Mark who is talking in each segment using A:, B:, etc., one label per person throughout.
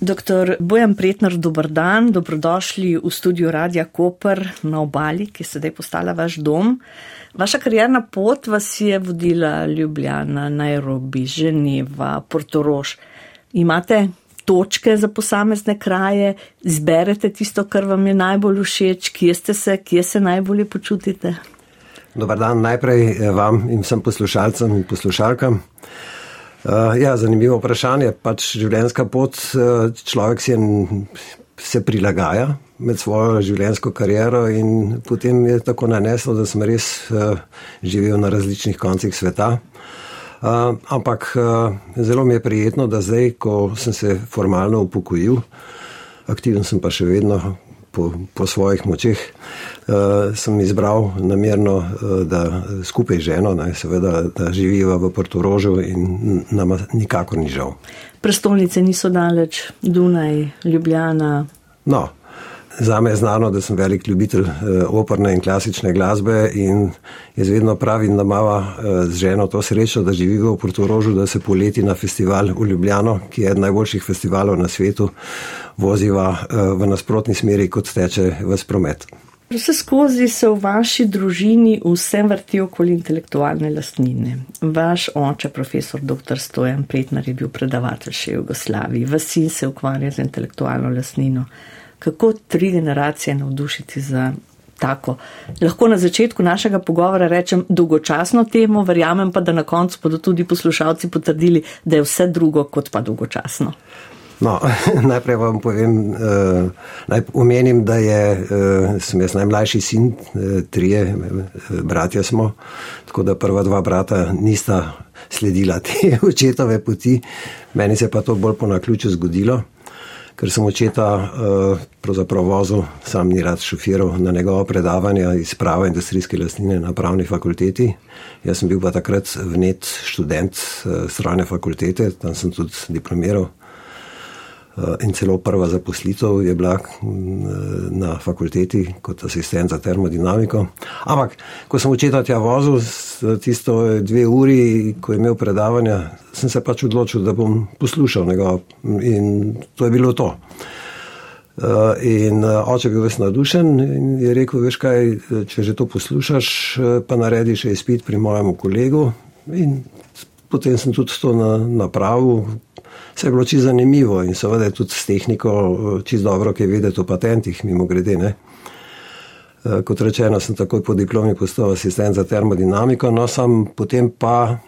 A: Doktor Bojan Pretnar, dober dan, dobrodošli v studiu Radia Koper na obali, ki je sedaj postala vaš dom. Vaša karjerna pot vas je vodila Ljubljana, Nairobi, Ženeva, Portorož. Imate točke za posamezne kraje, izberete tisto, kar vam je najbolj všeč, kje ste se, kje se najbolje počutite?
B: Dobar dan najprej eh, vam in vsem poslušalcem in poslušalkam. Uh, ja, zanimivo vprašanje. Pač življenjska pot, uh, človek si se prilagaja med svojo življenjsko kariero in potem je tako naneslo, da sem res uh, živel na različnih koncih sveta. Uh, ampak uh, zelo mi je prijetno, da zdaj, ko sem se formalno upokojil, aktiven sem pa še vedno po, po svojih močeh, uh, sem izbral namerno, uh, da skupaj z ženo, ne, seveda, da živiva v Portorožu in nama nikakor ni žal.
A: Prestolnice niso daleč, Dunaj, Ljubljana.
B: No. Za me je znano, da sem velik ljubitelj operne in klasične glasbe in jaz vedno pravim, da imamo z ženo to srečo, da živijo v Portorožu, da se poleti na festival v Ljubljano, ki je eden najboljših festivalov na svetu, voziva v nasprotni smeri, kot teče v spromet.
A: Vse skozi se v vaši družini vse vrti okoli intelektualne lastnine. Vaš oče, profesor dr. Stojan Pretnar, je bil predavatelj še Jugoslaviji, vas sin se ukvarja z intelektualno lastnino. Kako tri generacije navdušiti za tako? Lahko na začetku našega pogovora rečem dolgočasno temo, verjamem pa, da na koncu bodo tudi poslušalci potrdili, da je vse drugo kot pa dolgočasno.
B: No, najprej vam povem, uh, naj omenim, da je, uh, sem jaz najmlajši sin, uh, trije uh, bratje smo, tako da prva dva brata nista sledila te očetove poti, meni se pa to bolj po naključju zgodilo, ker sem očeta uh, vozil, sam ni rad šofiral na njegovo predavanje iz prava industrijske lastnine na pravni fakulteti. Jaz sem bil pa takrat vnet študent uh, strojne fakultete, tam sem tudi diplomiral. Eh, in celo prva zaposlitev je bila mm, na fakulteti kot asistent za termodinamiko. Ampak, ko sem očeta tja vozil, tisto dve uri, ko je imel predavanja, sem se pač odločil, da bom poslušal njega in to je bilo to. Eh, in eh, oče je bil ves nadušen in je rekel, veš kaj, če že to poslušaš, pa naredi še izpit pri mojemu kolegu. In potem sem tudi to napravil, Vse je bilo čisto zanimivo in seveda je tudi s tehniko eh, čisto dobro, ki je vedeti o patentih, mimo grede. Ne? Eh, kot rečeno, sem takoj po diplomi postal asistent za termodinamiko, no sam potem pa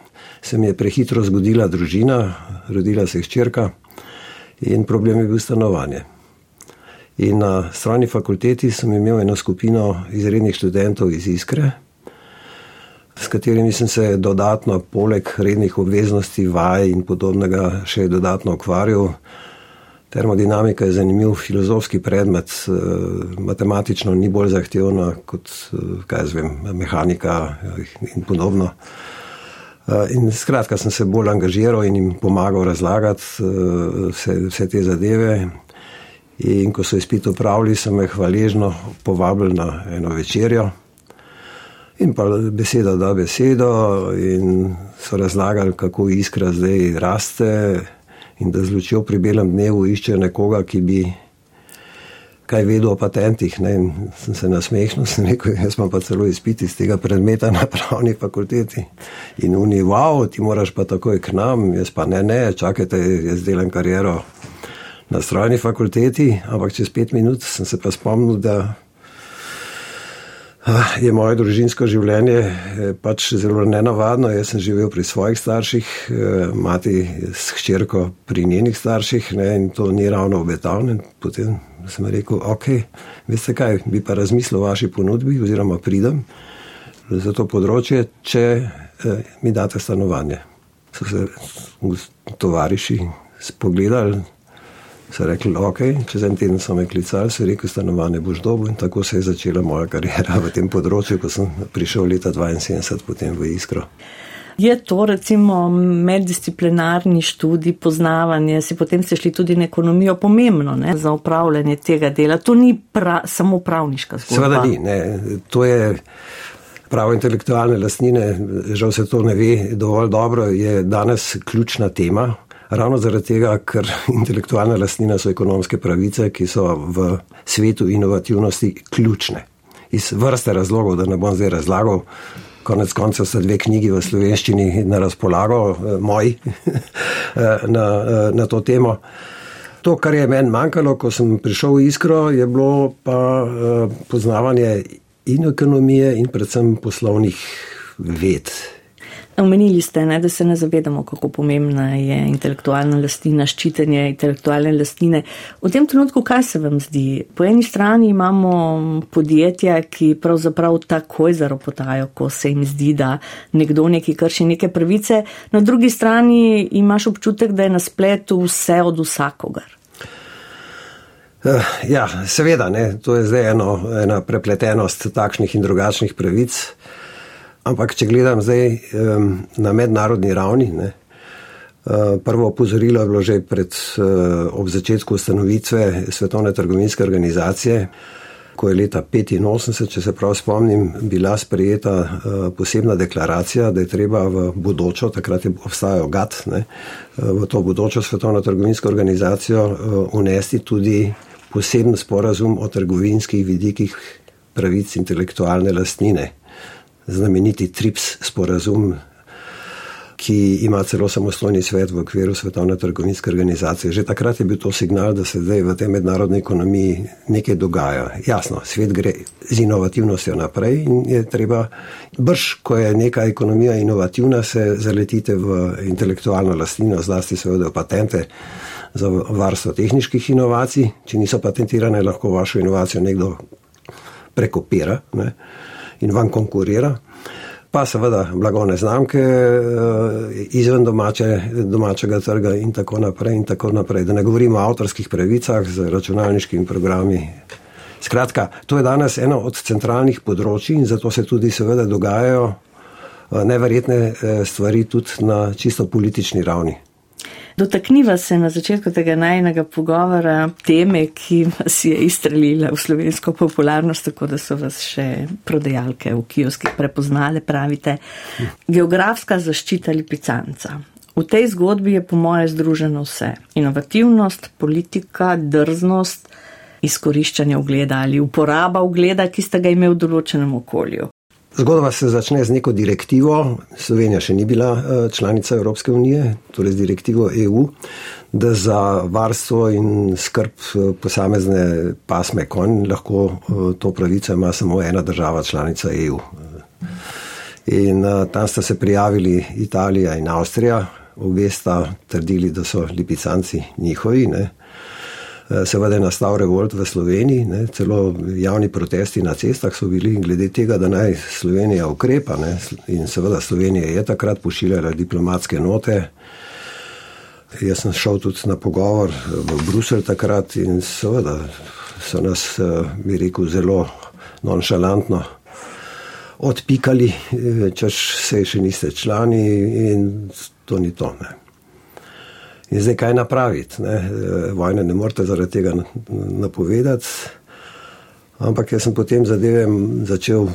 B: se mi je prehitro zgodila družina, rodila se je hčerka in problem je bil stanovanje. In na strani fakulteti sem imel eno skupino izrednih študentov iz Iskre, s katerimi sem se dodatno, poleg rednih obveznosti, vaj in podobnega, še dodatno ukvarjal. Termodinamika je zanimiv filozofski predmet, eh, matematično ni bolj zahtevna kot eh, vem, mehanika in podobno. Eh, in skratka, sem se bolj angažiral in jim pomagal razlagati vse, vse te zadeve. In ko so izpit upravili, sem jih hvaležno povabil na eno večerjo. In pa beseda da besedo, in so razlagali, kako iskra zdaj raste, in da z lučjo pri belem dnevu išče nekoga, ki bi kaj vedel o patentih. Ne? In sem se nasmehnil, sem rekel, jaz pa celo izpiti iz tega predmeta na pravni fakulteti. In oni, wow, ti moraš pa takoj k nam, jaz pa ne, ne, čakajte, jaz delam kariero na strojni fakulteti, ampak čez pet minut sem se pa spomnil, da je moje družinsko življenje eh, pač zelo nenavadno. Jaz sem živel pri svojih starših, eh, mati s hčerko pri njenih starših ne, in to ni ravno obetavno. Potem sem rekel, ok, veste kaj, bi pa razmislil o vaši ponudbi oziroma pridem za to področje, če eh, mi date stanovanje. So se tovariši spogledali, so rekli, ok, čez en teden so me klicali, so rekli, stanovanje boš dobil in tako se je začela moja karijera v tem področju, ko sem prišel leta 72 potem v Iskro.
A: Je to recimo meddisciplinarni študij, poznavanje, si potem ste šli tudi na ekonomijo pomembno ne, za upravljanje tega dela. To ni pra, samo pravniška zgodba.
B: Seveda ni, ne. to je pravo intelektualne lastnine, žal se to ne ve dovolj dobro, je danes ključna tema Ravno zaradi tega, ker intelektualna lastnina so ekonomske pravice, ki so v svetu inovativnosti ključne. Iz vrste razlogov, da ne bom zdaj razlagal, konec koncev so dve knjigi v slovenščini na razpolago, eh, moji, na, eh, na to temo. To, kar je meni manjkalo, ko sem prišel v Iskro, je bilo pa uh, poznavanje in ekonomije, in predvsem poslovnih ved.
A: Omenili ste, ne, da se ne zavedamo, kako pomembna je intelektualna lastnina, ščitenje intelektualne lastnine. V tem trenutku, kaj se vam zdi? Po eni strani imamo podjetja, ki pravzaprav takoj zaropotajo, ko se jim zdi, da nekdo neki krši neke pravice, na drugi strani imaš občutek, da je na spletu vse od vsakogar.
B: Uh, ja, seveda, ne, to je zdaj eno, ena prepletenost takšnih in drugačnih pravic. Ampak, če gledam zdaj um, na mednarodni ravni, ne, uh, prvo opozorilo je bilo že pred, uh, ob začetku ustanovitve Svetovne trgovinske organizacije, ko je leta 1985, če se prav spomnim, bila sprejeta uh, posebna deklaracija, da je treba v bodočo, takrat je obstajal GATT, ne, v to bodočo Svetovno trgovinsko organizacijo unesti tudi poseben sporazum o trgovinskih vidikih pravic intelektualne lastnine znameniti TRIPS sporazum, ki ima celo samostojni svet v okviru Svetovne trgovinske organizacije. Že takrat je bil to signal, da se zdaj v tej mednarodni ekonomiji nekaj dogaja. Jasno, svet gre z inovativnostjo naprej in je treba, brž, ko je neka ekonomija inovativna, se zaletite v intelektualno lastnino, zlasti seveda v patente za varstvo tehničkih inovacij. Če niso patentirane, lahko vašo inovacijo nekdo prekopira. Ne? In vam konkurira. Pa seveda blagovne znamke eh, izven domače, domačega trga in tako naprej. In tako naprej. Da ne govorimo o avtorskih pravicah z računalniškimi programi. Skratka, to je danes eno od centralnih področji in zato se tudi seveda dogajajo eh, neverjetne eh, stvari tudi na čisto politični ravni.
A: Dotakniva se na začetku tega najnega pogovora teme, ki vas je izstrelila v slovensko popularnost, tako da so vas še prodajalke v kioskih prepoznale, pravite. Geografska zaščita lipicanca. V tej zgodbi je po moje združeno vse. Inovativnost, politika, drznost, izkoriščanje ugleda ali uporaba ugleda, ki ste ga imeli v določenem okolju.
B: Zgodba se začne z neko direktivo. Slovenija še ni bila eh, članica Evropske unije, torej z direktivo EU, da za varstvo in skrb eh, posamezne pasme konj lahko eh, to pravico ima samo ena država članica EU. In tam sta se prijavili Italija in Avstrija, obe sta trdili, da so lipicanci njihovi. Ne. Eh, seveda je nastal revolt v Sloveniji, ne, celo javni protesti na cestah so bili glede tega, da naj Slovenija ukrepa. Ne, in seveda Slovenija je takrat pošiljala diplomatske note. Jaz sem šel tudi na pogovor v Bruselj takrat in seveda so nas, eh, bi rekel, zelo nonšalantno odpikali, eh, češ se še niste člani in to ni to. Ne. In zdaj kaj napraviti? Ne? Eh, vojne ne morete zaradi tega napovedati. Ampak jaz sem potem zadeve začel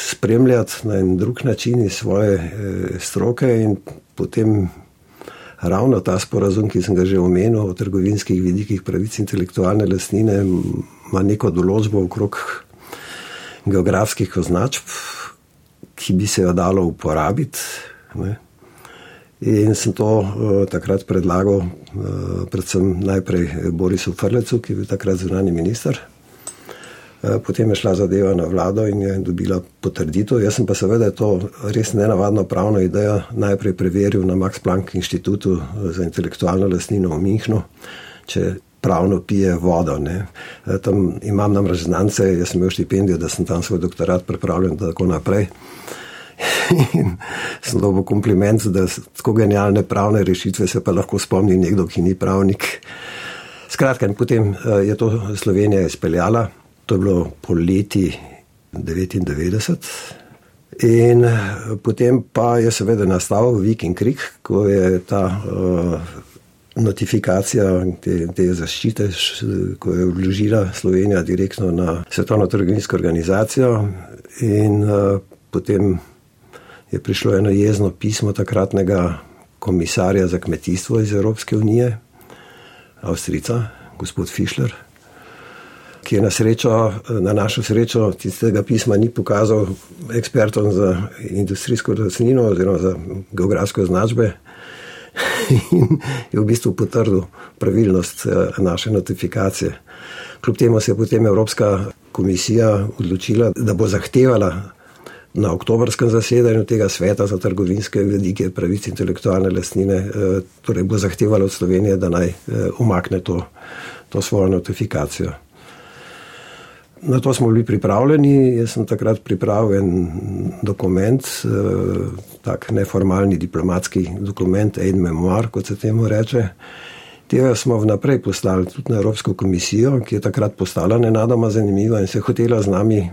B: spremljati na en drug način iz svoje eh, stroke in potem ravno ta sporazum, ki sem ga že omenil o trgovinskih vidikih pravic intelektualne lasnine, ima neko določbo okrog geografskih označb, ki bi se jo dalo uporabiti. Ne? In sem to uh, takrat predlagal, uh, predvsem najprej Borisu Frlecu, ki je bil takrat zunani minister. Uh, potem je šla zadeva na vlado in je dobila potrditev. Jaz pa seveda to res nenavadno pravno idejo najprej preveril na Max Planck inštitutu za intelektualno lasnino v Minhnu, če pravno pije vodo. Ne. Tam imam namreč znance, jaz sem imel štipendijo, da sem tam svoj doktorat pripravljen in tako naprej. In sem dobil kompliment, da tako genialne pravne rešitve se pa lahko spomni nekdo, ki ni pravnik. Skratka, in potem eh, je to Slovenija izpeljala, to je bilo poleti 99. In eh, potem pa je seveda nastal Viking Krik, ko je ta uh, notifikacija te, te zaščite, ko je vložila Slovenija direktno na Svetovno trgovinsko organizacijo in uh, potem je prišlo eno jezno pismo takratnega komisarja za kmetijstvo iz Evropske unije, Avstrica, gospod Fischler, ki je na, srečo, na našo srečo tistega pisma ni pokazal ekspertom za industrijsko rasnino oziroma za geografske označbe in je v bistvu potrdil pravilnost eh, naše notifikacije. Kljub temu se je potem Evropska komisija odločila, da bo zahtevala na oktobrskem zasedanju tega sveta za trgovinske vedike pravic intelektualne lastnine, eh, torej bo zahtevala od Slovenije, da naj eh, umakne to, to svojo notifikacijo. Na to smo bili pripravljeni. Jaz sem takrat pripravil en dokument, eh, tak neformalni diplomatski dokument, aid memoir, kot se temu reče. Tega smo vnaprej poslali tudi na Evropsko komisijo, ki je takrat postala nenadoma zanimiva in se hotela z nami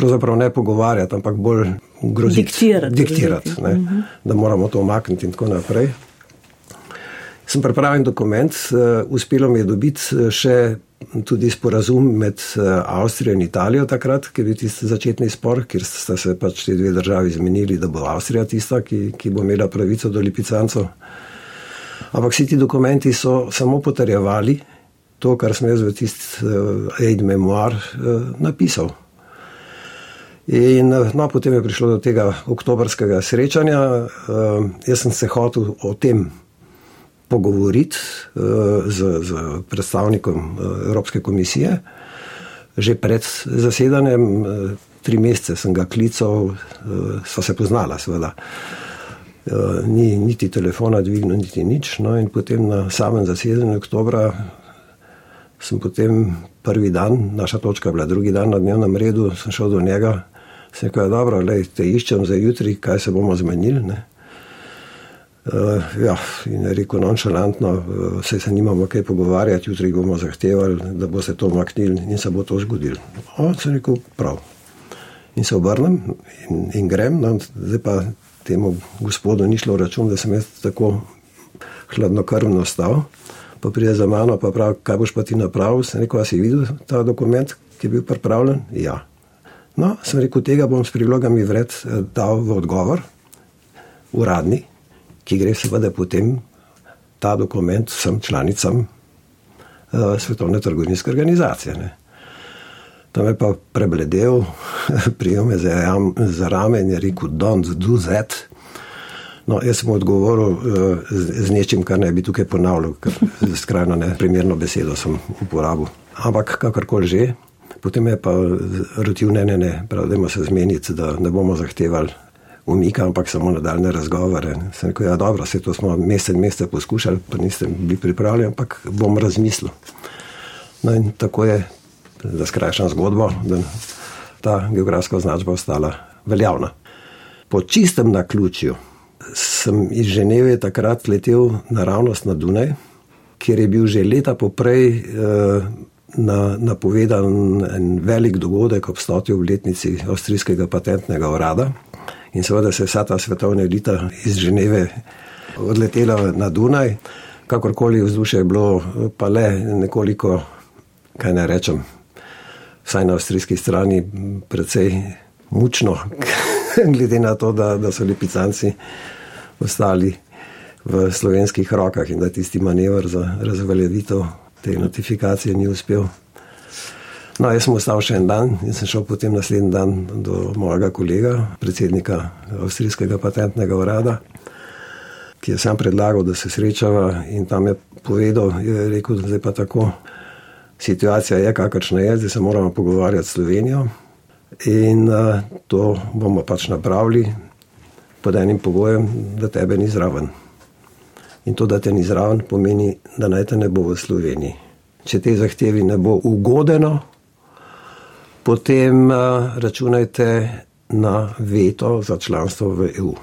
B: pravzaprav ne pogovarjati, ampak bolj groziti.
A: Diktirati.
B: Diktirati, ne, mhm. da moramo to omakniti in tako naprej. Sem pripravil dokument, uh, uspelo mi je dobiti eh, še tudi sporazum med uh, Avstrijo in Italijo takrat, ker je bil tisti začetni spor, kjer sta se pač te dve državi zmenili, da bo Avstrija tista, ki, ki bo imela pravico do lipicancov. Ampak vsi ti dokumenti so samo potrjevali to, kar sem jaz v tisti uh, aid memoir uh, napisal. In no, potem je prišlo do tega oktobrskega srečanja. Uh, jaz sem se hotel o tem pogovoriti uh, z, z predstavnikom uh, Evropske komisije. Že pred zasedanjem, uh, tri mesece sem ga klical, uh, sva se poznala, seveda. Uh, ni niti telefona dvignil, niti nič. No, in potem na samem zasedanju oktobra sem potem prvi dan, naša točka je bila drugi dan na dnevnem redu, sem šel do njega. Sem rekel, ja, dobro, lej, te iščem za jutri, kaj se bomo zmenili. Ne. Uh, ja, in je rekel nonšalantno, uh, se se nimamo kaj pogovarjati, jutri bomo zahtevali, da bo se to omaknili in se bo to zgodilo. On se je rekel prav. In se obrnem in, in grem, no, zdaj pa temu gospodu ni šlo račun, da sem jaz tako hladnokrvno stal. Pa pride za mano, pa pravi, kaj boš pa ti napravil. Sem rekel, a si videl ta dokument, ki je bil pripravljen? Ja. No, sem rekel, tega bom s prilogami vred eh, dal v odgovor, uradni ki gre seveda potem ta dokument vsem članicam uh, Svetovne trgovinske organizacije. Ne. Tam je pa prebledel, prijel me za, za rame in je rekel: Don't do that. No, jaz sem odgovoril uh, z, z nečim, kar ne bi tukaj ponavljal, ker skrajno neprimerno besedo sem uporabil. Ampak kakorkoli že, potem je pa rotil ne, ne, ne, prav, da se zmeniti, da ne bomo zahtevali umika, ampak samo nadaljne razgovore. Sem rekel, ja, dobro, se to smo mesec in mesec poskušali, pa niste bili pripravljeni, ampak bom razmislil. No in tako je, da skrajšam zgodbo, da ta geografska označba ostala veljavna. Po čistem naključju sem iz Ženeve takrat letel naravnost na Dunaj, kjer je bil že leta poprej eh, na, napovedan en velik dogodek ob stotju obletnici avstrijskega patentnega urada. In seveda se je vsa ta svetovna elita iz Ženeve odletela na Dunaj, kakorkoli vzdušje je bilo, pa le nekoliko, kaj ne rečem, vsaj na avstrijski strani, precej mučno, glede na to, da, da so lipicanci ostali v slovenskih rokah in da tisti manevr za razveljavitev te notifikacije ni uspel. No, jaz sem ostal še en dan in sem šel potem naslednji dan do mojega kolega, predsednika Avstrijskega patentnega urada, ki je sam predlagal, da se srečava in tam je povedal, je rekel, da je pa tako. Situacija je, kakršna je, zdaj se moramo pogovarjati s Slovenijo in uh, to bomo pač napravili pod enim pogojem, da tebe ni zraven. In to, da te ni zraven, pomeni, da naj te ne bo v Sloveniji. Če te zahtevi ne bo ugodeno, potem uh, računajte na veto za članstvo v EU.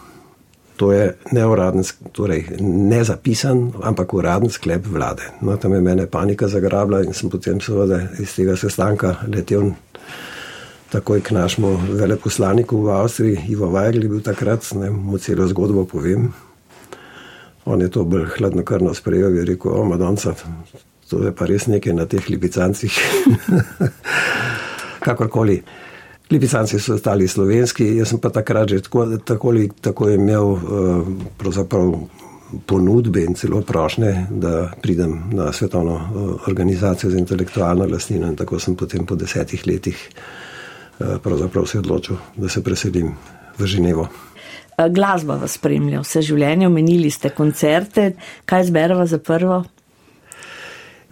B: To je neuraden, torej ne zapisan, ampak uraden sklep vlade. No, tam je mene panika zagrabila in sem potem seveda iz tega sestanka letel takoj k našemu veleposlaniku v Avstriji, Ivo Vajgl je bil takrat, ne mu celo zgodbo povem. On je to bolj hladnokrvno sprejel in rekel, o Madonca, to je pa res nekaj na teh lipicancih. kakorkoli. Lipicanci so ostali slovenski, jaz pa takrat že tako, tako, tako imel uh, ponudbe in celo prošnje, da pridem na svetovno eh, organizacijo za intelektualno lastnino in tako sem potem po desetih letih pravzaprav se odločil, da se preselim v Ženevo.
A: Glasba vas spremlja vse življenje, omenili ste koncerte, kaj zbereva za prvo?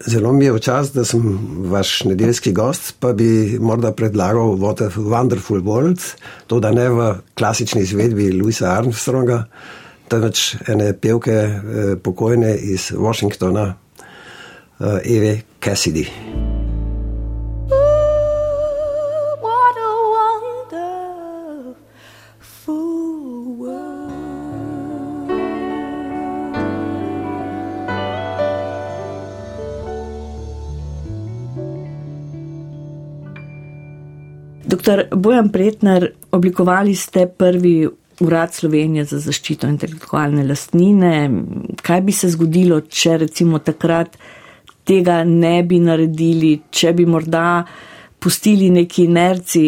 B: Zelo mi je v čas, da sem vaš nedeljski gost, pa bi morda predlagal What a Wonderful World, to da ne v klasični izvedbi Louisa Armstronga, temveč ene pevke eh, pokojne iz Washingtona, eh, Eve Cassidy.
A: Doktor Bojan Pretner, oblikovali ste prvi urad Slovenije za zaščito intelektualne lastnine. Kaj bi se zgodilo, če recimo takrat tega ne bi naredili, če bi morda pustili neki inerci,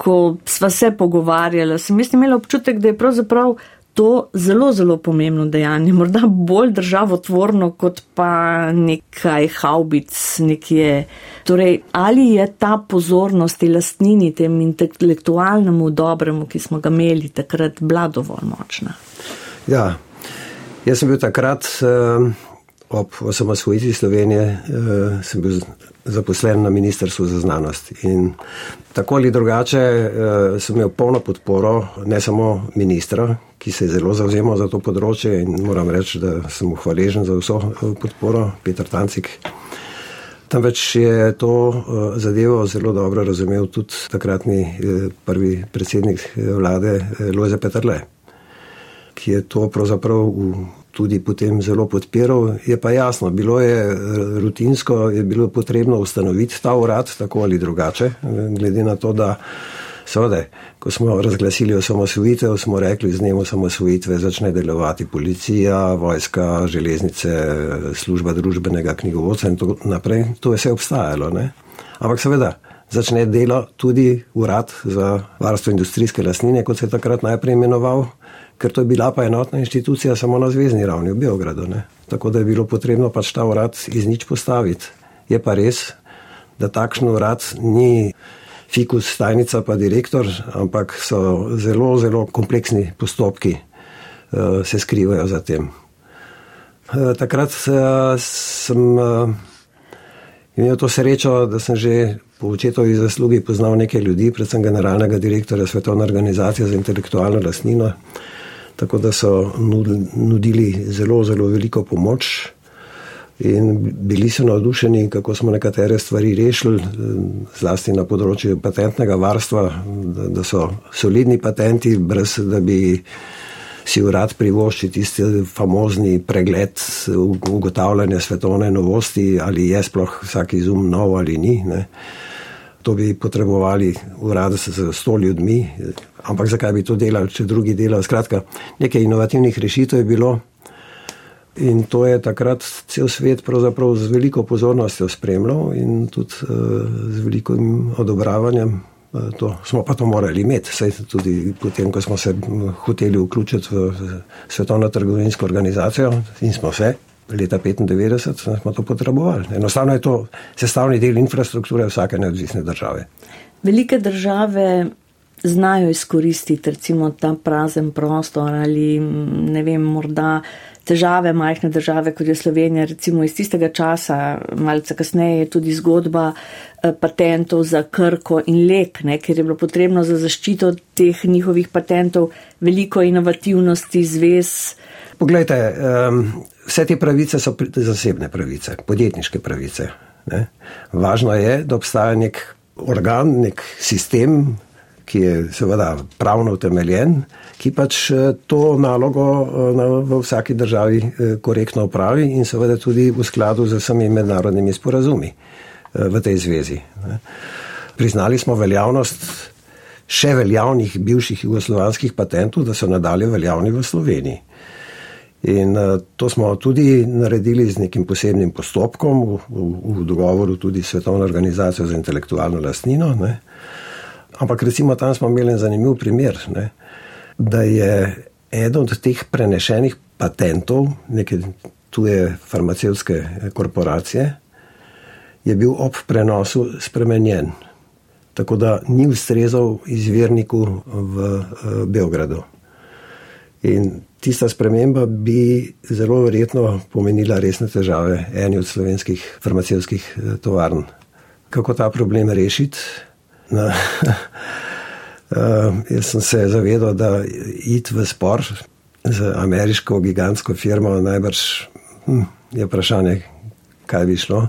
A: ko sva se pogovarjala, sem jaz imela občutek, da je pravzaprav to zelo, zelo pomembno dejanje, morda bolj državotvorno kot pa nekaj haubic nekje. Torej, ali je ta pozornost in lastnini tem intelektualnemu dobremu, ki smo ga imeli takrat, bila dovolj močna?
B: Ja, jaz sem bil takrat uh, ob osamosvojitvi Slovenije, uh, sem bil zaposlen na Ministrstvu za znanost. In tako ali drugače uh, sem imel polno podporo, ne samo ministra, ki se je zelo zauzemal za to področje in moram reči, da sem mu hvaležen za vso eh, podporo, Petr Tancik. Tamveč je to uh, zadevo zelo dobro razumel tudi takratni uh, prvi predsednik vlade Lojze Petrle, ki je to pravzaprav tudi potem zelo podpiral. Je pa jasno, bilo je eh, rutinsko, je bilo potrebno ustanoviti ta urad tako ali drugače, glede na to, da seveda, ko smo razglasili osamosvojitev, smo rekli, z dnem osamosvojitve začne delovati policija, vojska, železnice, služba družbenega knjigovodca in tako naprej. To je vse obstajalo. Ne? Ampak seveda. Začne delo tudi urad za varstvo industrijske lasnine, kot se je takrat najprej imenoval, ker to je bila pa enotna inštitucija samo na zvezdni ravni v Beogradu. Ne? Tako da je bilo potrebno pač ta urad iz nič postaviti. Je pa res, da takšen urad ni fikus, tajnica pa direktor, ampak so zelo, zelo kompleksni postopki, uh, se skrivajo za tem. Uh, takrat uh, sem imel to srečo, da sem že po očetovi zaslugi poznal nekaj ljudi, predvsem generalnega direktorja Svetovne organizacije za intelektualno lasnino tako da so nudili zelo, zelo veliko pomoč. In bili so navdušeni, kako smo nekatere stvari rešili, zlasti na področju patentnega varstva, da, da so solidni patenti, brez da bi si urad privoščil tisti famozni pregled ugotavljanja svetovne novosti, ali je sploh vsak izum nov ali ni. Ne. To bi potrebovali urad s sto ljudmi, ampak zakaj bi to delali, če drugi delajo? Skratka, nekaj inovativnih rešitev je bilo in to je takrat cel svet z veliko pozornostjo spremljal in tudi uh, z velikim odobravanjem. Uh, to, smo pa to morali imeti, saj tudi potem, ko smo se hoteli vključiti v svetovno trgovinsko organizacijo in smo se. Leta 1995 smo to potrebovali. Enostavno je to sestavni del infrastrukture vsake neodvisne države.
A: Velike države znajo izkoristiti recimo ta prazen prostor ali ne vem, morda težave majhne države, kot je Slovenija, recimo iz tistega časa, malce kasneje je tudi zgodba eh, patentov za krko in lek, ne, ker je bilo potrebno za zaščito teh njihovih patentov veliko inovativnosti, zvez.
B: Poglejte, um, vse te pravice so zasebne pravice, podjetniške pravice. Ne. Važno je, da obstaja nek organ, nek sistem, ki je seveda pravno utemeljen, ki pač eh, to nalogo eh, v vsaki državi eh, korektno upravi in seveda tudi v skladu z vsemi mednarodnimi sporazumi v tej zvezi. Priznali smo veljavnost še veljavnih bivših jugoslovanskih patentov, da so nadalje veljavni v Sloveniji. In to smo tudi naredili z nekim posebnim postopkom v, v, v dogovoru tudi s Svetovno organizacijo za intelektualno lastnino. Ne. Ampak recimo tam smo imeli zanimiv primer, ne, da je eden od teh prenešenih patentov neke tuje farmacevtske korporacije, je bil ob prenosu spremenjen, tako da ni ustrezal izvirniku v eh, Beogradu. In tista sprememba bi zelo verjetno pomenila resne težave eni od slovenskih farmacevskih eh, tovarn. Kako ta problem rešiti? Na, Uh, jaz sem se zavedal, da id v spor z ameriško gigantsko firmo najbrž hm, je vprašanje, kaj bi šlo.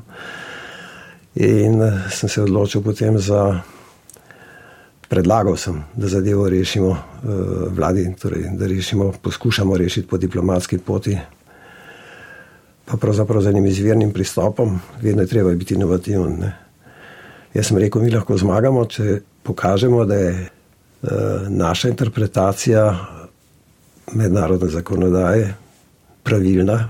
B: In uh, sem se odločil potem za, predlagal sem, da zadevo rešimo uh, vladi, torej, da rešimo, poskušamo rešiti po diplomatski poti, pa pravzaprav z enim izvirnim pristopom, vedno je treba biti inovativen. Ne? Jaz sem rekel, mi lahko zmagamo, če pokažemo, da je Eh, naša interpretacija mednarodne zakonodaje pravilna,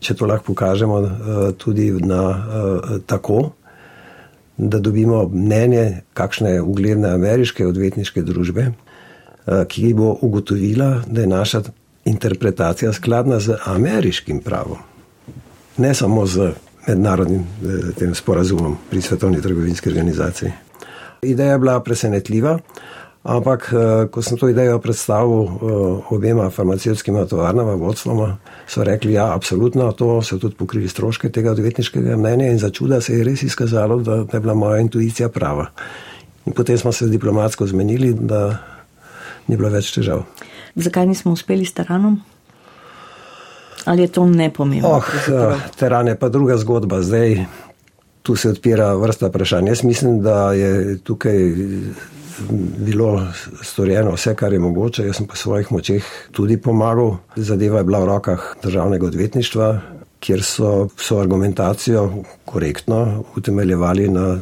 B: če to lahko pokažemo eh, tudi na, eh, tako, da dobimo mnenje kakšne ugledne ameriške odvetniške družbe, ki bo ugotovila, da je naša interpretacija skladna z ameriškim pravom, ne samo z mednarodnim tem sporazumom pri Svetovni trgovinski organizaciji. Ideja je bila presenetljiva. Ampak, eh, ko sem to idejo predstavil eh, obema farmacevskima tovarnama, vodstvoma, so rekli, da ja, absolutno, to so tudi pokrili stroške tega odvetniškega mnenja in za čuda se je res izkazalo, da je bila moja intuicija prava. In potem smo se diplomatsko zmenili, da ni bilo več težav.
A: Zakaj nismo uspeli s teranom? Ali je to nepomembno?
B: Oh, eh, teran je pa druga zgodba. Zdaj, tu se odpira vrsta vprašanj. Jaz mislim, da je tukaj bilo storjeno vse, kar je mogoče. Jaz sem po svojih močeh tudi pomagal. Zadeva je bila v rokah državnega odvetništva, kjer so so argumentacijo korektno utemeljevali na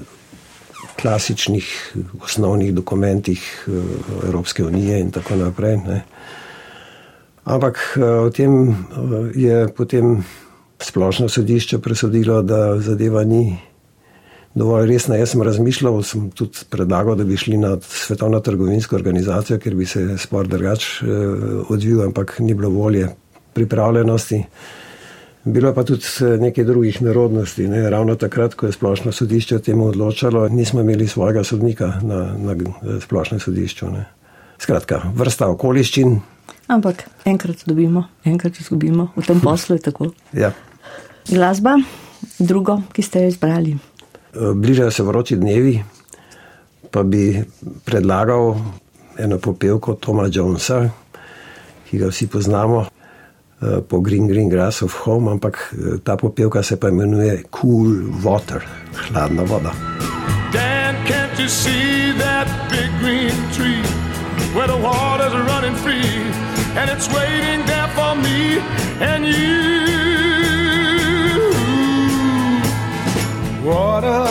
B: klasičnih osnovnih dokumentih eh, Evropske unije in tako naprej. Ne. Ampak eh, o tem eh, je potem splošno sodišče presodilo, da zadeva ni dovolj resna. Jaz sem razmišljal, sem tudi predlagal, da bi šli na svetovno trgovinsko organizacijo, ker bi se spor drugače eh, odvijal, ampak ni bilo volje, pripravljenosti. Bilo pa tudi nekaj drugih narodnosti. Ne? Ravno takrat, ko je splošno sodišče o tem odločalo, nismo imeli svojega sodnika na, na splošnem sodišču. Ne? Skratka, vrsta okoliščin.
A: Ampak enkrat dobimo, enkrat izgubimo, v tem poslu je tako.
B: Ja.
A: Glasba, drugo, ki ste jo izbrali.
B: Bližajo se vroči dnevi, pa bi predlagal eno popevko Toma Jonesa, ki ga vsi poznamo eh, po Green Green Grass of Home, ampak eh, ta popevka se pa imenuje Cool Water, hladna voda. Dan, can't you see that big green tree where the water's running free and it's waiting there for me and you? water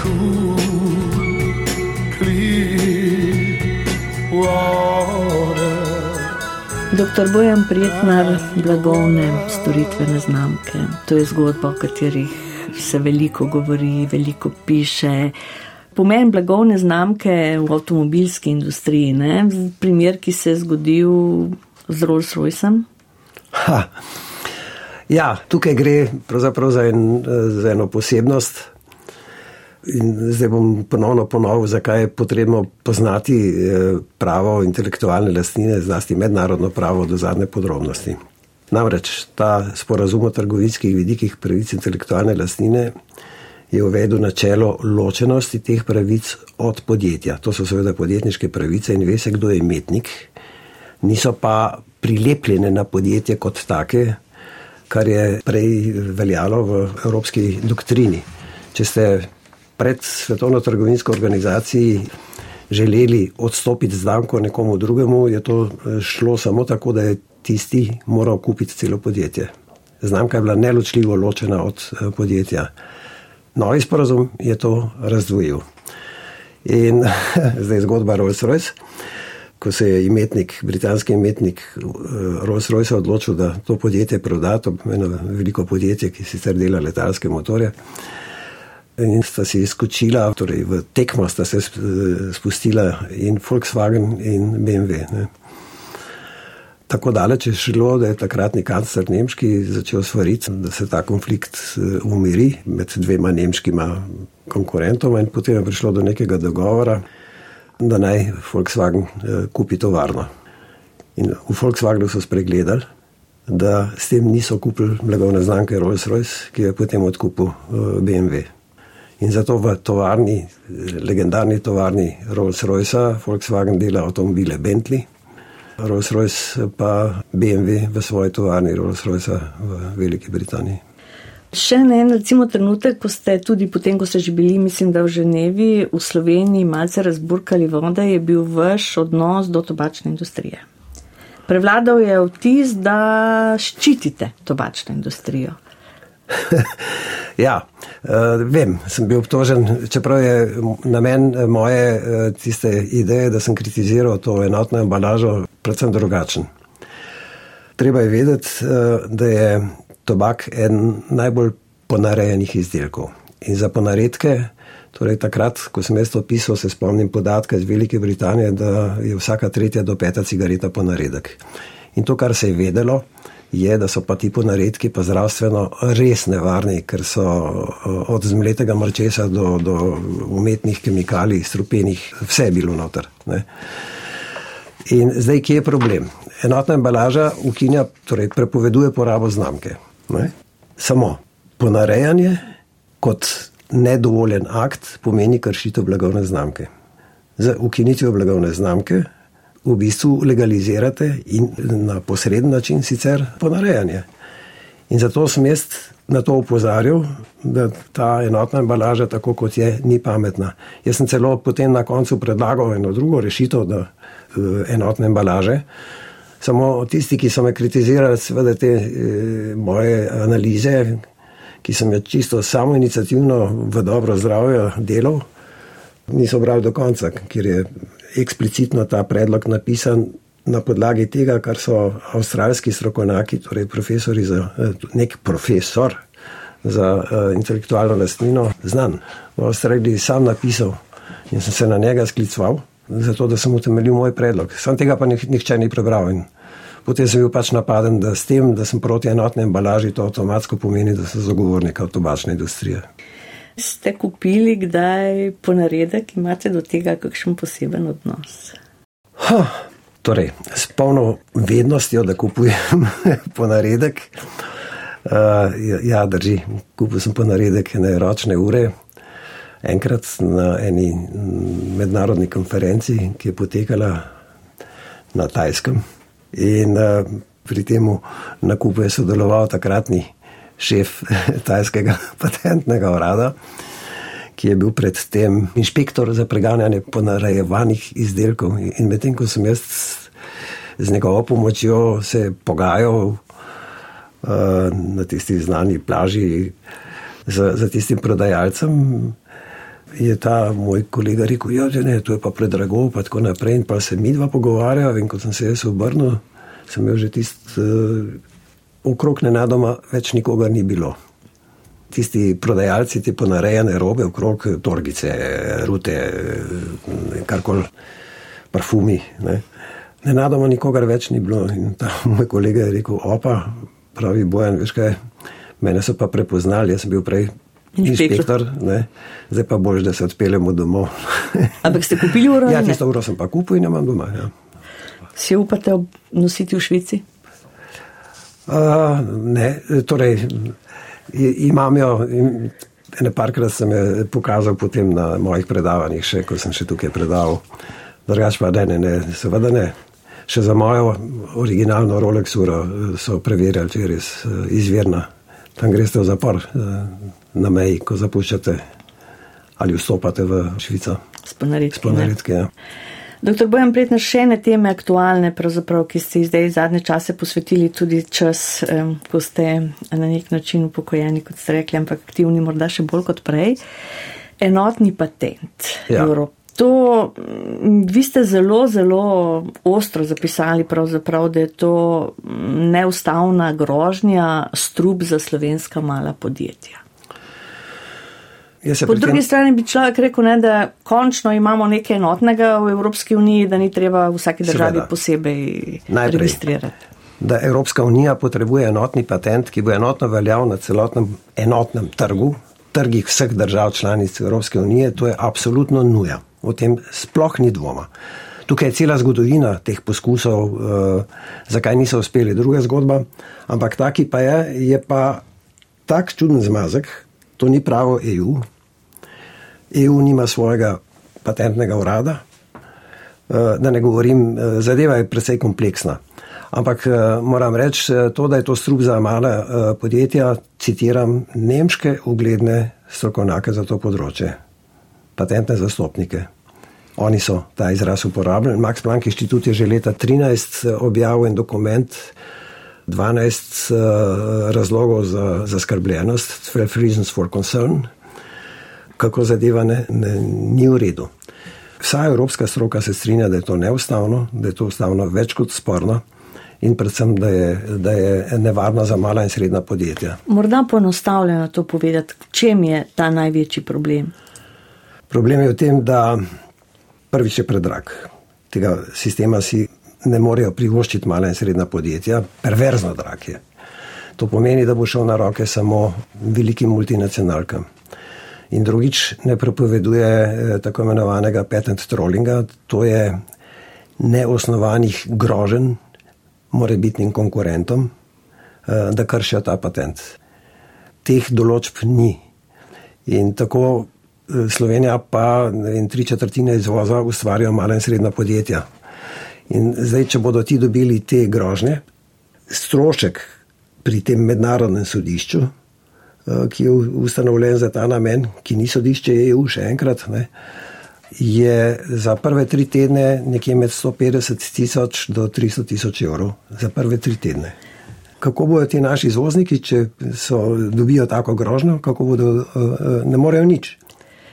B: cool, clear water.
A: Doktor Bojan Prijetnar, blagovne storitvene znamke. To je zgodba, o katerih se veliko govori, veliko piše. Pomen blagovne znamke v avtomobilski industriji, ne? primer, ki se je zgodil z Rolls Roycem. Ha.
B: Ja, tukaj gre pravzaprav za, en, za eno posebnost. In zdaj bom ponovno ponovil, zakaj je potrebno poznati eh, pravo intelektualne lastnine, zlasti mednarodno pravo do zadnje podrobnosti. Namreč ta sporazum o trgovinskih vidikih pravic intelektualne lastnine je uvedel načelo ločenosti teh pravic od podjetja. To so seveda podjetniške pravice in ve se, kdo je imetnik, niso pa prilepljene na podjetje kot take, kar je prej veljalo v evropski doktrini. Če ste pred Svetovno trgovinsko organizacijo želeli odstopiti znamko nekomu drugemu, je to eh, šlo samo tako, da je tisti moral kupiti celo podjetje. Znamka je bila neločljivo ločena od eh, podjetja. Novi sporozum je to razdvojil. In zdaj zgodba Rolls-Royce ko se je imetnik, britanski imetnik eh, Rolls-Royce odločil, da to podjetje proda, to je eno veliko podjetje, ki sicer dela letalske motorje. In sta se izkočila, torej v tekmo sta se spustila in Volkswagen in BMW. Ne. Tako daleč je šlo, da je takratni kancler nemški začel svariti, da se ta konflikt eh, umiri med dvema nemškima konkurentoma in potem je prišlo do nekega dogovora, da naj Volkswagen eh, kupi tovarno. In v Volkswagenu so spregledali, da s tem niso kupili blagovne znamke Rolls-Royce, ki je potem odkupil BMW. In zato v tovarni, legendarni tovarni Rolls-Royce, Volkswagen dela avtomobile Bentley, Rolls-Royce pa BMW v svoji tovarni Rolls-Royce v Veliki Britaniji.
A: Še en recimo trenutek, ko ste tudi potem, ko ste že bili, mislim, da v Ženevi, v Sloveniji malce razburkali vode, je bil vaš odnos do tobačne industrije. Prevladal je vtis, da ščitite tobačno industrijo.
B: ja, uh, vem, sem bil obtožen, čeprav je namen eh, moje uh, tiste ideje, da sem kritiziral to enotno embalažo, predvsem drugačen. Treba je vedeti, da je tobak en najbolj ponarejenih izdelkov. In za ponaredke, torej takrat, ko sem jaz to pisal, se spomnim podatka iz Velike Britanije, da je vsaka tretja do peta cigareta ponaredek. In to, kar se je vedelo, je, da so pa ti ponaredki pa zdravstveno res nevarni, ker so od zmletega mrčesa do, do umetnih kemikalij, strupenih, vse je bilo noter. Ne. In zdaj, kje je problem? Enotna embalaža ukinja, torej prepoveduje porabo znamke. Ne. Samo ponarejanje kot nedovoljen akt pomeni kršitev blagovne znamke. Za ukinitev blagovne znamke v bistvu legalizirate in na posreden način sicer ponarejanje. In zato sem jaz na to upozoril, da ta enotna embalaža, tako kot je, ni pametna. Jaz sem celo potem na koncu predlagal eno drugo rešitev, da eh, enotne embalaže. Samo tisti, ki so me kritizirali, seveda te e, moje analize, ki sem jih čisto samo inicijativno v dobro zdravje delal, niso brali do konca, ker je eksplicitno ta predlog napisan na podlagi tega, kar so avstralski strokovnjaki, torej profesori za eh, nek profesor za uh, intelektualno lastnino, znan. V Avstraliji sam napisal in sem se na njega skliceval, zato da sem utemeljil moj predlog. Sam tega pa nihče ni prebral. In potem sem bil pač napaden, da s tem, da sem proti enotni embalaži, to avtomatsko pomeni, da sem zagovornik tobačne industrije.
A: Ste kupili kdaj ponaredek, imate do tega kakšen poseben odnos?
B: Ha, torej, s polno vednostjo, da kupujem ponaredek. Uh, ja, drži, kupil sem ponaredek ene ročne ure. Enkrat na eni mednarodni konferenci, ki je potekala na Tajskem. In uh, pri tem nakupu je sodeloval takratni šef tajskega patentnega urada, ki je bil predtem inšpektor za preganjanje ponarejevanih izdelkov. In medtem, ko sem jaz z njegovo pomočjo se pogajal uh, na tisti znani plaži za, za tistim prodajalcem. Je ta moj kolega rekel, ja, je to pa predrago, pa tako naprej. In pa se mi dva pogovarjava, in ko sem se jaz obrnil, sem imel že tisti uh, okrog nenadoma več nikogar ni bilo. Tisti prodajalci, ti ponarejene robe, okrog torgice, rute, karkoli, parfumi. Ne. Nenadoma nikogar več ni bilo. In ta moj kolega je rekel: opa, pravi bojen, veš kaj, mene so pa prepoznali, jaz sem bil prej. Inšpektor, ne. zdaj pa boš, da se odpeljemo domov.
A: Ampak ste kupili uro?
B: Ja, tisto uro sem pa kupil in imam doma. Ja.
A: Si upate nositi v Švici?
B: Ne, torej, imam jo, ene parkrat sem jo pokazal potem na mojih predavanjih, še ko sem še tukaj predaval. Drugač pa ne, ne, ne, seveda ne. Še za mojo originalno Rolex uro so preverjali, če je res izvirna. Tam greste v zapor na meji, ko zapuščate ali vstopate v Švico.
A: Sponaritke.
B: Sponaritke, ja.
A: Doktor Bojan Pretner, še ene teme aktualne, ki ste jih zdaj zadnje čase posvetili tudi čas, ko ste na nek način upokojeni, kot ste rekli, ampak aktivni morda še bolj kot prej. Enotni patent. Ja. To, vi ste zelo, zelo ostro zapisali, da je to neustavna grožnja, strup za slovenska mala podjetja. Po drugi tem... strani bi človek rekel, ne, da končno imamo nekaj enotnega v Evropski uniji, da ni treba v vsaki državi Seveda. posebej Najprej, registrirati.
B: Da Evropska unija potrebuje enotni patent, ki bo enotno veljal na celotnem enotnem trgu, trgih vseh držav članic Evropske unije, to je absolutno nuja. O tem sploh ni dvoma. Tukaj je cela zgodovina teh poskusov, uh, zakaj niso uspeli, druga zgodba. Ampak taki pa je, je pa tak čuden zmazek, to ni pravo EU. EU nima svojega patentnega urada. Uh, da ne govorim, uh, zadeva je precej kompleksna. Ampak moram reči to, da je to strup za male podjetja, citiram nemške ugledne strokovnjake za to področje, patentne zastopnike. Oni so ta izraz uporabljali. Max Planck inštitut je že leta 2013 eh, objavil en dokument, 12 uh, eh, razlogov za zaskrbljenost, 12 reasons for concern, kako zadeva ne, ne, ni v redu. Vsa evropska stroka se strinja, da je to neustavno, da je to ustavno več kot sporno. In predvsem, da je, da je nevarno za mala in srednja podjetja.
A: Morda poenostavljeno to povedati, v čem je ta največji problem?
B: Problem je v tem, da prvič je predrag. Tega sistema si ne morejo privoščiti mala in srednja podjetja, perverzno drag je. To pomeni, da bo šel na roke samo velikim multinacionalkam. In drugič, ne prepoveduje eh, tako imenovanega patent trollinga, to je neosnovanih grožen morebitnim konkurentom, eh, da kršijo ta patent. Teh določb ni. In tako Slovenija pa vem, tri četrtine izvoza ustvarjajo mala in srednja podjetja. In zdaj, če bodo ti dobili te grožnje, strošek pri tem mednarodnem sodišču, eh, ki je ustanovljen za ta namen, ki ni sodišče EU, še enkrat, ne, je za prve tri tedne nekje med 150 tisoč do 300 tisoč evrov. Za prve tri tedne. Kako bodo ti naši izvozniki, če so, dobijo tako grožnjo, kako bodo, eh, eh, ne morejo nič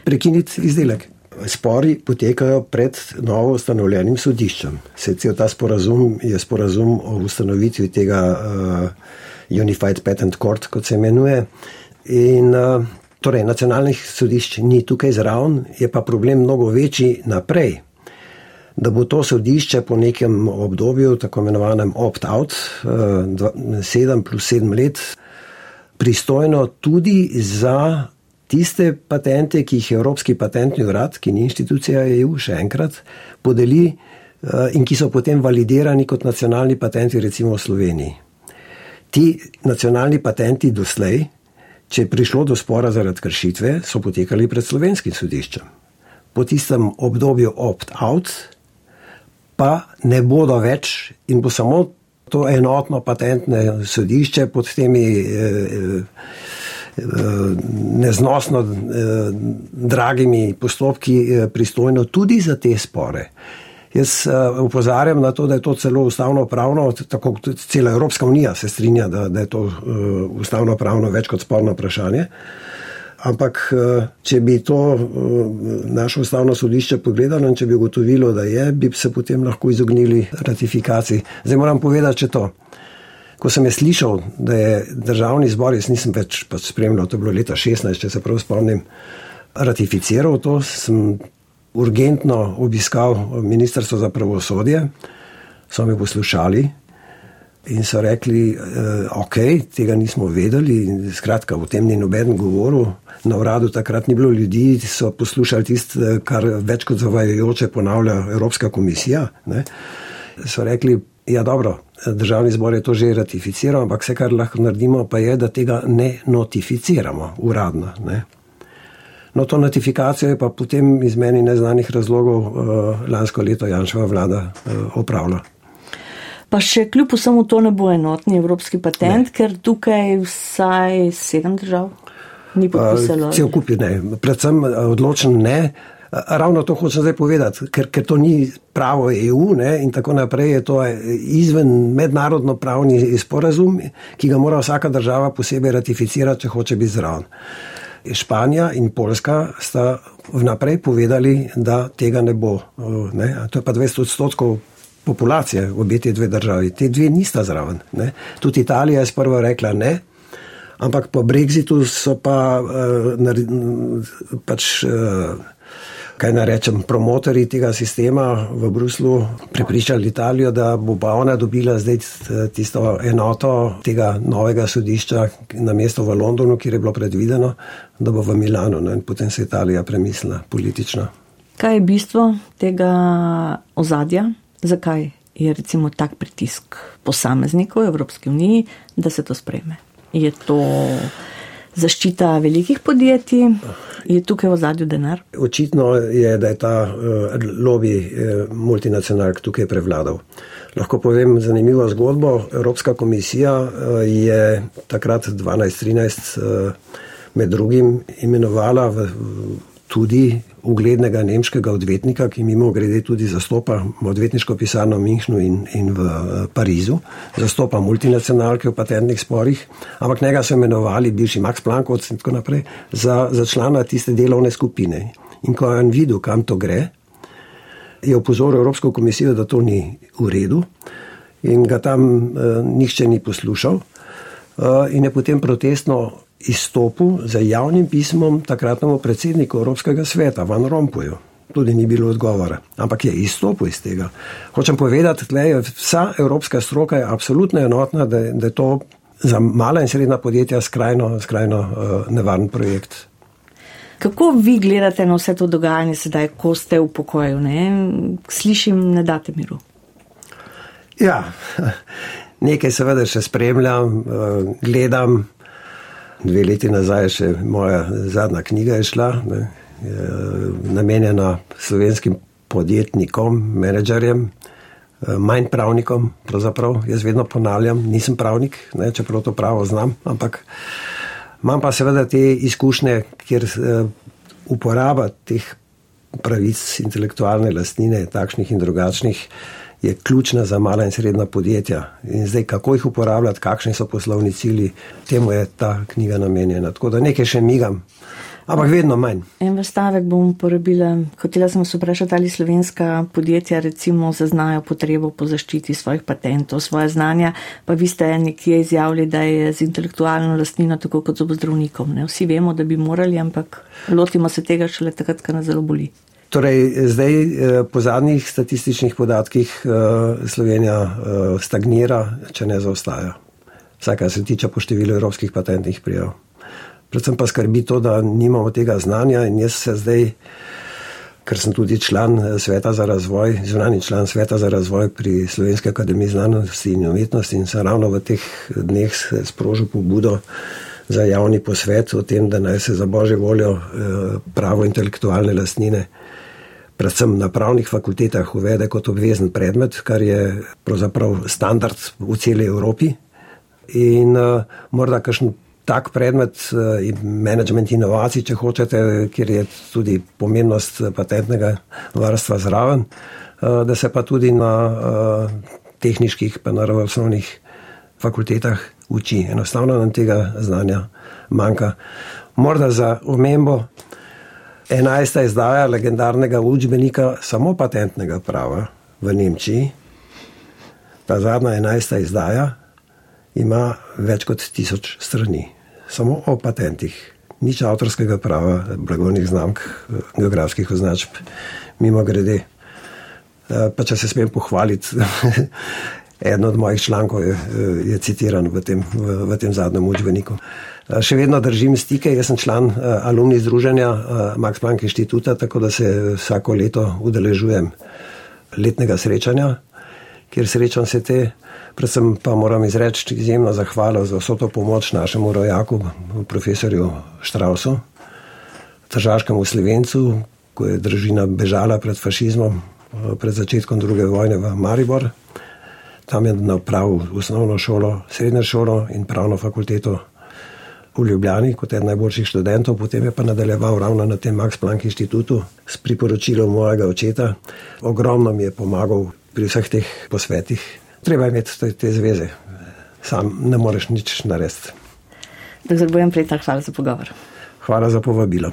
B: prekiniti izdelek. Spori potekajo pred novo ustanovljenim sodiščem. Se cel ta sporazum je sporazum o ustanovitvi tega uh, Unified Patent Court, kot se imenuje. In uh, torej, nacionalnih sodišč ni tukaj zraven, je pa problem mnogo večji naprej. Da bo to sodišče po nekem obdobju, tako imenovanem opt-out, 7 plus 7 let, pristojno tudi za tiste patente, ki jih Evropski patentni urad, ki ni institucija EU, še enkrat podeli eh, in ki so potem validirani kot nacionalni patenti, recimo v Sloveniji. Ti nacionalni patenti doslej, če je prišlo do spora zaradi kršitve, so potekali pred slovenskim sodiščem. Po tistem obdobju opt-out pa ne bodo več in bo samo to enotno patentne sodišče pod temi eh, eh, neznosno eh, dragimi postopki eh, pristojno tudi za te spore. Jaz upozarjam eh, na to, da je to celo ustavno pravno, tako kot cela Evropska unija se strinja, da, da je to ustavno pravno več kot sporno vprašanje. Ampak, če bi to naše ustavno sodišče pogledalo in če bi ugotovilo, da je, bi se potem lahko izognili ratifikaciji. Zdaj moram povedati, če to. Ko sem je slišal, da je državni zbor, jaz nisem več pač spremljal, to je bilo leta 16, če se prav spomnim, ratificiral to, sem urgentno obiskal Ministrstvo za pravosodje, so me poslušali in so rekli, eh, ok, tega nismo vedeli, skratka, o tem ni noben govoril. Na uradu takrat ni bilo ljudi, so poslušali tisto, kar več kot zavajajoče ponavlja Evropska komisija. Ne. So rekli, ja, dobro, državni zbor je to že ratificiral, ampak vse, kar lahko naredimo, pa je, da tega ne notificiramo uradno. Ne. No, to notifikacijo je pa potem iz meni neznanih razlogov uh, lansko leto Janšova vlada uh, opravila.
A: Pa še kljub vsemu to ne bo enotni evropski patent, ne. ker tukaj vsaj sedem držav ni podpisalo.
B: Uh, cel kup je ne, predvsem odločen ne. Ravno to hočem zdaj povedati, ker, ker to ni pravo EU ne, in tako naprej, je to izven mednarodno pravni sporazum, ki ga mora vsaka država posebej ratificirati, če hoče biti zraven. Španija in Poljska sta vnaprej povedali, da tega ne bo. Ne. To je pa 200 odstotkov populacije, obe te dve državi. Te dve nista zraven. Ne. Tudi Italija je sprva rekla ne, Ampak po Brexitu so pa uh, pač. Uh, kaj naj rečem, promotori tega sistema v Bruslu prepričali Italijo, da bo pa ona dobila zdaj tisto enoto tega novega sodišča na mesto v Londonu, kjer je bilo predvideno, da bo v Milano. No, in potem se je Italija premislila politično.
A: Kaj je bistvo tega ozadja? Zakaj je recimo tak pritisk posameznikov v Evropski uniji, da se to spreme? Je to zaščita velikih podjetij, je tukaj v zadju denar?
B: Očitno je, da je ta uh, lobby uh, multinacionalk tukaj prevladal. Lahko povem zanimivo zgodbo. Evropska komisija uh, je takrat 12-13 uh, med drugim imenovala v, tudi uglednega nemškega odvetnika, ki mimo grede tudi zastopa odvetniško pisarno v Minhnu in, in v eh, Parizu, zastopa multinacionalke v patentnih sporih, ampak njega so imenovali bivši Max Plankov in tako naprej za, za člana tiste delovne skupine. In ko je on videl, kam to gre, je opozoril Evropsko komisijo, da to ni v redu in ga tam uh, nihče ni poslušal uh, in je potem protestno izstopil z javnim pismom takratnemu predsedniku Evropskega sveta, Van Rompuju. Tudi ni bilo odgovora, ampak je izstopil iz tega. Hočem povedati, da je vsa evropska stroka je absolutno enotna, da, da je to za mala in srednja podjetja skrajno, skrajno uh, nevaren projekt.
A: Kako vi gledate na vse to dogajanje sedaj, ko ste v pokoju? Ne? Slišim, ne date miru.
B: Ja, nekaj seveda še spremljam, uh, gledam dve leti nazaj, še moja zadnja knjiga je šla, ne, je namenjena slovenskim podjetnikom, menedžerjem, eh, manj pravnikom. Pravzaprav jaz vedno ponavljam, nisem pravnik, ne, čeprav to pravo znam, ampak imam pa seveda te izkušnje, kjer eh, uporaba teh pravic intelektualne lastnine, takšnih in drugačnih, je ključna za mala in srednja podjetja. In zdaj, kako jih uporabljati, kakšni so poslovni cilji, temu je ta knjiga namenjena. Tako da nekaj še migam. Ampak vedno manj.
A: En vrstavek bom uporabila. Hotela sem se vprašati, ali slovenska podjetja recimo zaznajo potrebo po zaščiti svojih patentov, svoje znanja, pa vi ste nekje izjavili, da je z intelektualno lastnino tako kot z obozdravnikom. Vsi vemo, da bi morali, ampak lotimo se tega šele takrat, ko nas zelo boli.
B: Torej, zdaj eh, po zadnjih statističnih podatkih eh, Slovenija eh, stagnira, če ne zaostaja. Vsaj kar se tiče po številu evropskih patentnih prijav. Predvsem pa skrbi to, da nimamo tega znanja in jaz se zdaj, ker sem tudi član sveta za razvoj, zunani član sveta za razvoj pri Slovenski akademiji znanosti in umetnosti in sem ravno v teh dneh sprožil pobudo za javni posvet o tem, da naj se za božjo voljo pravo intelektualne lastnine predvsem na pravnih fakultetah uvede kot obvezen predmet, kar je pravzaprav standard v celi Evropi. In uh, morda kakšen tak predmet uh, management inovacij, če hočete, kjer je tudi pomembnost patentnega varstva zraven, uh, da se pa tudi na uh, tehničkih, pa naravoslovnih fakultetah uči. Enostavno nam tega znanja manjka. Morda za omembo enajsta izdaja legendarnega učbenika samo patentnega prava v Nemčiji. Ta zadnja enajsta izdaja ima več kot tisoč strani, samo o patentih, nič avtorskega prava, blagovnih znamk, geografskih označb, mimo grede. Eh, pa če se smem pohvaliti, eden od mojih člankov je, je citiran v tem, v, v tem zadnjem učbeniku. Eh, še vedno držim stike, jaz sem član uh, alumni združenja uh, Max Planck inštituta, tako da se vsako leto udeležujem letnega srečanja, kjer srečam se te. Predvsem pa moram izreči izjemno zahvalo za vso to pomoč našemu rojaku, profesorju Štrausu, tržaškemu Slovencu, ko je družina bežala pred fašizmom, pred začetkom druge vojne v Maribor. Tam je napravil osnovno šolo, srednjo šolo in pravno fakulteto v Ljubljani kot eden najboljših študentov, potem je pa nadaljeval ravno na tem Max Planck inštitutu s priporočilom mojega očeta. Ogromno mi je pomagal pri vseh teh posvetih. Treba je imeti te, te zveze, sam ne moreš nič narediti.
A: Doktor Bojan Pretnar, hvala za pogovor.
B: Hvala za povabilo.